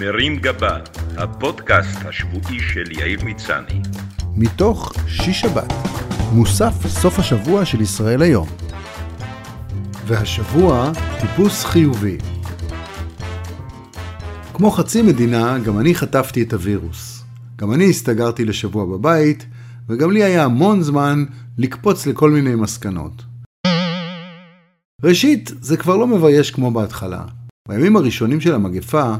מרים גבה, הפודקאסט השבועי של יאיר מצני. מתוך שיש שבת, מוסף סוף השבוע של ישראל היום. והשבוע, טיפוס חיובי. כמו חצי מדינה, גם אני חטפתי את הווירוס. גם אני הסתגרתי לשבוע בבית, וגם לי היה המון זמן לקפוץ לכל מיני מסקנות. ראשית, זה כבר לא מבייש כמו בהתחלה. בימים הראשונים של המגפה,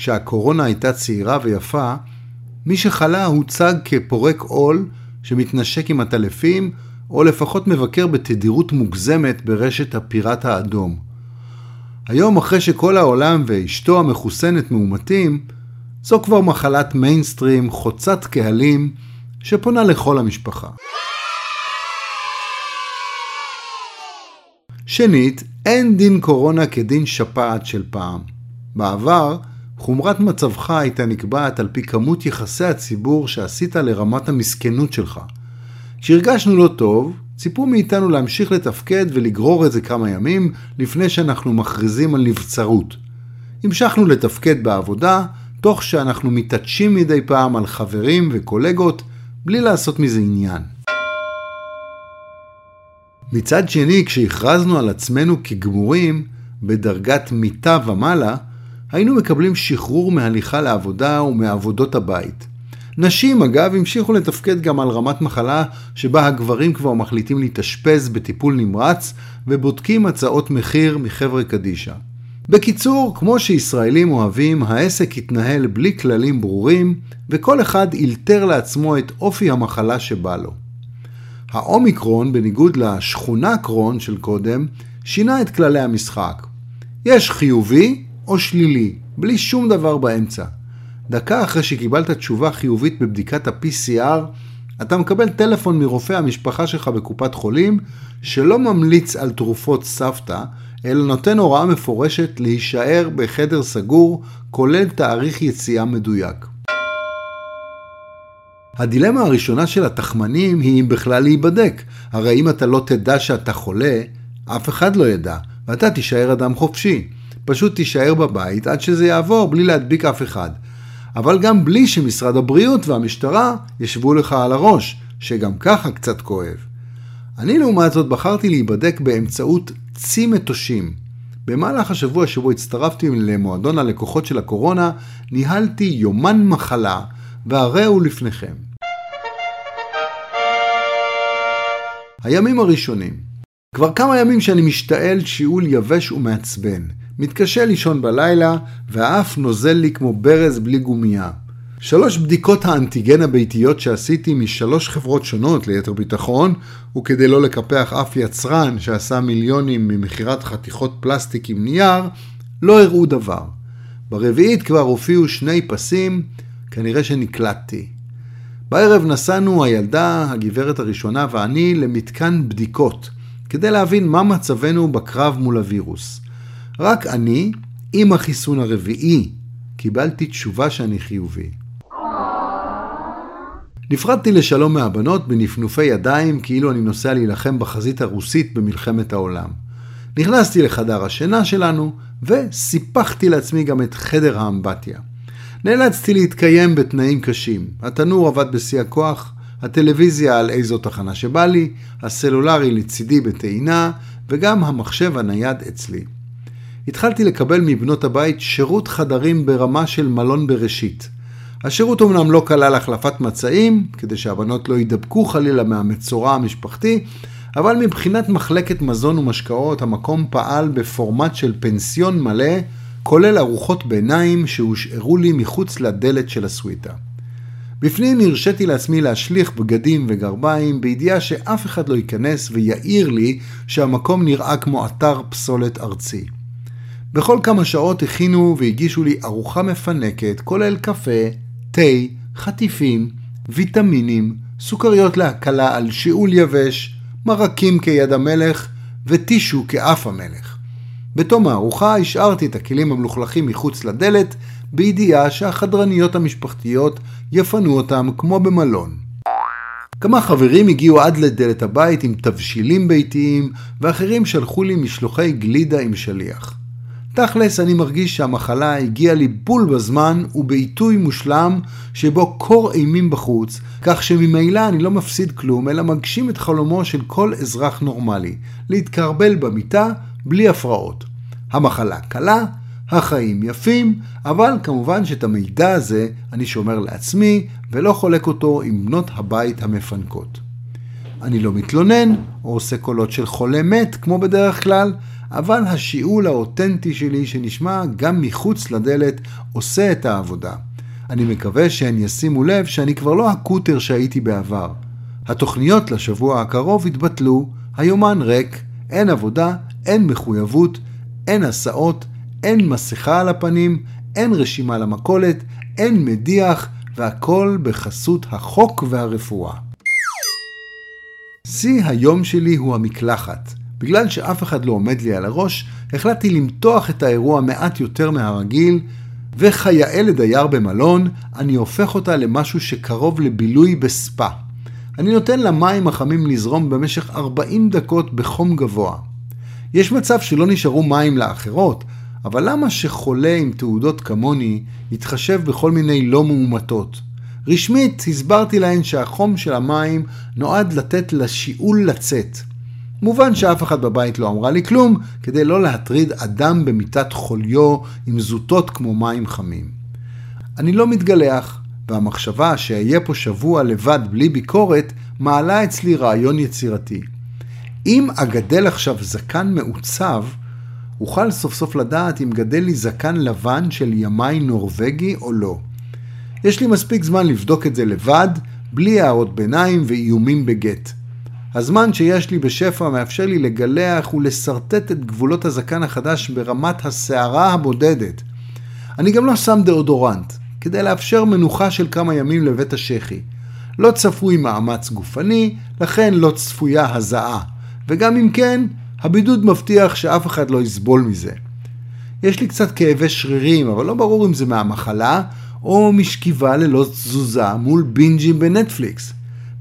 כשהקורונה הייתה צעירה ויפה, מי שחלה הוצג כפורק עול שמתנשק עם הטלפים, או לפחות מבקר בתדירות מוגזמת ברשת הפיראט האדום. היום, אחרי שכל העולם ואשתו המחוסנת מאומתים, זו כבר מחלת מיינסטרים חוצת קהלים שפונה לכל המשפחה. שנית, אין דין קורונה כדין שפעת של פעם. בעבר, חומרת מצבך הייתה נקבעת על פי כמות יחסי הציבור שעשית לרמת המסכנות שלך. כשהרגשנו לא טוב, ציפו מאיתנו להמשיך לתפקד ולגרור את זה כמה ימים לפני שאנחנו מכריזים על נבצרות. המשכנו לתפקד בעבודה, תוך שאנחנו מתעטשים מדי פעם על חברים וקולגות, בלי לעשות מזה עניין. מצד שני, כשהכרזנו על עצמנו כגמורים, בדרגת מיטה ומעלה, היינו מקבלים שחרור מהליכה לעבודה ומעבודות הבית. נשים, אגב, המשיכו לתפקד גם על רמת מחלה שבה הגברים כבר מחליטים להתאשפז בטיפול נמרץ ובודקים הצעות מחיר מחבר'ה קדישא. בקיצור, כמו שישראלים אוהבים, העסק התנהל בלי כללים ברורים, וכל אחד אילתר לעצמו את אופי המחלה שבא לו. האומיקרון, בניגוד לשכונה קרון של קודם, שינה את כללי המשחק. יש חיובי או שלילי, בלי שום דבר באמצע. דקה אחרי שקיבלת תשובה חיובית בבדיקת ה-PCR, אתה מקבל טלפון מרופא המשפחה שלך בקופת חולים, שלא ממליץ על תרופות סבתא, אלא נותן הוראה מפורשת להישאר בחדר סגור, כולל תאריך יציאה מדויק. הדילמה הראשונה של התחמנים היא אם בכלל להיבדק. הרי אם אתה לא תדע שאתה חולה, אף אחד לא ידע, ואתה תישאר אדם חופשי. פשוט תישאר בבית עד שזה יעבור בלי להדביק אף אחד. אבל גם בלי שמשרד הבריאות והמשטרה ישבו לך על הראש, שגם ככה קצת כואב. אני לעומת זאת בחרתי להיבדק באמצעות צי מטושים. במהלך השבוע שבו הצטרפתי למועדון הלקוחות של הקורונה, ניהלתי יומן מחלה, והרי הוא לפניכם. הימים הראשונים כבר כמה ימים שאני משתעל שיעול יבש ומעצבן. מתקשה לישון בלילה, והאף נוזל לי כמו ברז בלי גומייה. שלוש בדיקות האנטיגן הביתיות שעשיתי משלוש חברות שונות ליתר ביטחון, וכדי לא לקפח אף יצרן שעשה מיליונים ממכירת חתיכות פלסטיק עם נייר, לא הראו דבר. ברביעית כבר הופיעו שני פסים, כנראה שנקלטתי. בערב נסענו הילדה, הגברת הראשונה ואני למתקן בדיקות, כדי להבין מה מצבנו בקרב מול הווירוס. רק אני, עם החיסון הרביעי, קיבלתי תשובה שאני חיובי. נפרדתי לשלום מהבנות בנפנופי ידיים כאילו אני נוסע להילחם בחזית הרוסית במלחמת העולם. נכנסתי לחדר השינה שלנו וסיפחתי לעצמי גם את חדר האמבטיה. נאלצתי להתקיים בתנאים קשים. התנור עבד בשיא הכוח, הטלוויזיה על איזו תחנה שבא לי, הסלולרי לצידי בטעינה, וגם המחשב הנייד אצלי. התחלתי לקבל מבנות הבית שירות חדרים ברמה של מלון בראשית. השירות אומנם לא כלל החלפת מצעים, כדי שהבנות לא יידבקו חלילה מהמצורע המשפחתי, אבל מבחינת מחלקת מזון ומשקאות המקום פעל בפורמט של פנסיון מלא, כולל ארוחות ביניים שהושארו לי מחוץ לדלת של הסוויטה. בפנים הרשיתי לעצמי להשליך בגדים וגרביים בידיעה שאף אחד לא ייכנס ויעיר לי שהמקום נראה כמו אתר פסולת ארצי. בכל כמה שעות הכינו והגישו לי ארוחה מפנקת, כולל קפה, תה, חטיפים, ויטמינים, סוכריות להקלה על שיעול יבש, מרקים כיד המלך וטישו כאף המלך. בתום הארוחה השארתי את הכלים המלוכלכים מחוץ לדלת, בידיעה שהחדרניות המשפחתיות יפנו אותם כמו במלון. כמה חברים הגיעו עד לדלת הבית עם תבשילים ביתיים, ואחרים שלחו לי משלוחי גלידה עם שליח. תכלס אני מרגיש שהמחלה הגיעה לי בול בזמן ובעיתוי מושלם שבו קור אימים בחוץ, כך שממילא אני לא מפסיד כלום, אלא מגשים את חלומו של כל אזרח נורמלי, להתקרבל במיטה בלי הפרעות. המחלה קלה, החיים יפים, אבל כמובן שאת המידע הזה אני שומר לעצמי ולא חולק אותו עם בנות הבית המפנקות. אני לא מתלונן או עושה קולות של חולה מת כמו בדרך כלל, אבל השיעול האותנטי שלי שנשמע גם מחוץ לדלת עושה את העבודה. אני מקווה שהן ישימו לב שאני כבר לא הקוטר שהייתי בעבר. התוכניות לשבוע הקרוב התבטלו, היומן ריק, אין עבודה, אין מחויבות, אין הסעות, אין מסכה על הפנים, אין רשימה למכולת, אין מדיח, והכל בחסות החוק והרפואה. שיא היום שלי הוא המקלחת. בגלל שאף אחד לא עומד לי על הראש, החלטתי למתוח את האירוע מעט יותר מהרגיל, וכיאה לדייר במלון, אני הופך אותה למשהו שקרוב לבילוי בספה. אני נותן למים החמים לזרום במשך 40 דקות בחום גבוה. יש מצב שלא נשארו מים לאחרות, אבל למה שחולה עם תעודות כמוני יתחשב בכל מיני לא מאומתות? רשמית הסברתי להן שהחום של המים נועד לתת לשיעול לצאת. מובן שאף אחד בבית לא אמרה לי כלום, כדי לא להטריד אדם במיטת חוליו עם זוטות כמו מים חמים. אני לא מתגלח, והמחשבה שאהיה פה שבוע לבד בלי ביקורת, מעלה אצלי רעיון יצירתי. אם אגדל עכשיו זקן מעוצב, אוכל סוף סוף לדעת אם גדל לי זקן לבן של ימי נורבגי או לא. יש לי מספיק זמן לבדוק את זה לבד, בלי הערות ביניים ואיומים בגט. הזמן שיש לי בשפע מאפשר לי לגלח ולשרטט את גבולות הזקן החדש ברמת הסערה הבודדת. אני גם לא שם דאודורנט, כדי לאפשר מנוחה של כמה ימים לבית השחי. לא צפוי מאמץ גופני, לכן לא צפויה הזעה. וגם אם כן, הבידוד מבטיח שאף אחד לא יסבול מזה. יש לי קצת כאבי שרירים, אבל לא ברור אם זה מהמחלה, או משכיבה ללא תזוזה מול בינג'ים בנטפליקס.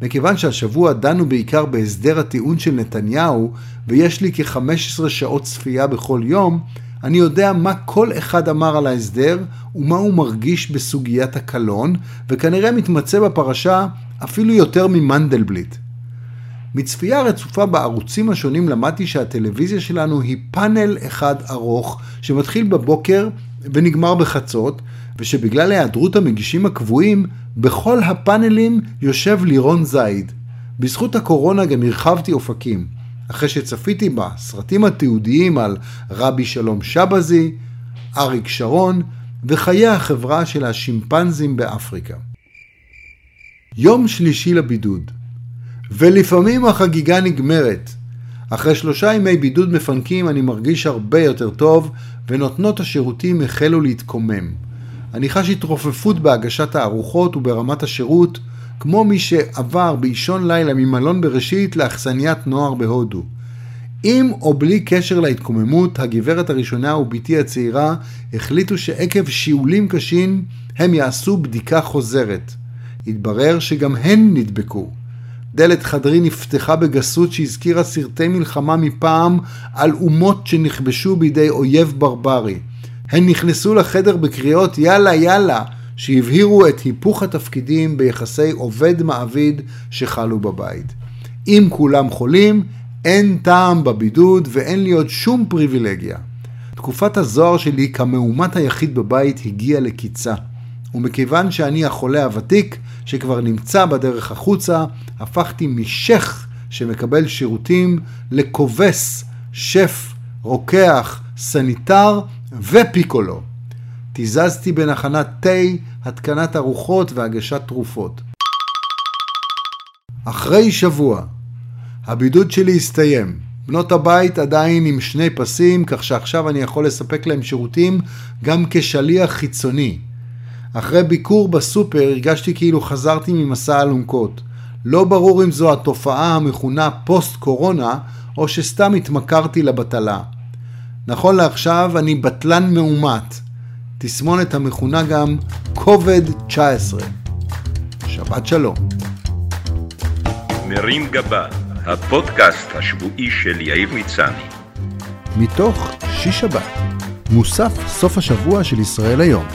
מכיוון שהשבוע דנו בעיקר בהסדר הטיעון של נתניהו, ויש לי כ-15 שעות צפייה בכל יום, אני יודע מה כל אחד אמר על ההסדר, ומה הוא מרגיש בסוגיית הקלון, וכנראה מתמצא בפרשה אפילו יותר ממנדלבליט. מצפייה רצופה בערוצים השונים למדתי שהטלוויזיה שלנו היא פאנל אחד ארוך שמתחיל בבוקר ונגמר בחצות, ושבגלל היעדרות המגישים הקבועים, בכל הפאנלים יושב לירון זייד. בזכות הקורונה גם הרחבתי אופקים, אחרי שצפיתי בסרטים התיעודיים על רבי שלום שבזי, אריק שרון וחיי החברה של השימפנזים באפריקה. יום שלישי לבידוד ולפעמים החגיגה נגמרת. אחרי שלושה ימי בידוד מפנקים אני מרגיש הרבה יותר טוב ונותנות השירותים החלו להתקומם. אני חש התרופפות בהגשת הארוחות וברמת השירות, כמו מי שעבר באישון לילה ממלון בראשית לאכסניית נוער בהודו. עם או בלי קשר להתקוממות, הגברת הראשונה ובתי הצעירה החליטו שעקב שיעולים קשים הם יעשו בדיקה חוזרת. התברר שגם הן נדבקו. דלת חדרי נפתחה בגסות שהזכירה סרטי מלחמה מפעם על אומות שנכבשו בידי אויב ברברי. הן נכנסו לחדר בקריאות יאללה יאללה, שהבהירו את היפוך התפקידים ביחסי עובד-מעביד שחלו בבית. אם כולם חולים, אין טעם בבידוד ואין לי עוד שום פריבילגיה. תקופת הזוהר שלי כמאומת היחיד בבית הגיעה לקיצה. ומכיוון שאני החולה הוותיק שכבר נמצא בדרך החוצה, הפכתי משך שמקבל שירותים לכובס, שף, רוקח, סניטר ופיקולו. תיזזתי בין הכנת תה, התקנת ארוחות והגשת תרופות. אחרי שבוע, הבידוד שלי הסתיים. בנות הבית עדיין עם שני פסים, כך שעכשיו אני יכול לספק להם שירותים גם כשליח חיצוני. אחרי ביקור בסופר הרגשתי כאילו חזרתי ממסע אלונקות. לא ברור אם זו התופעה המכונה פוסט קורונה, או שסתם התמכרתי לבטלה. נכון לעכשיו אני בטלן מאומת, תסמונת המכונה גם כובד 19. שבת שלום. מרים גבה, הפודקאסט השבועי של יאיר מצני. מתוך שיש שבת. מוסף סוף השבוע של ישראל היום.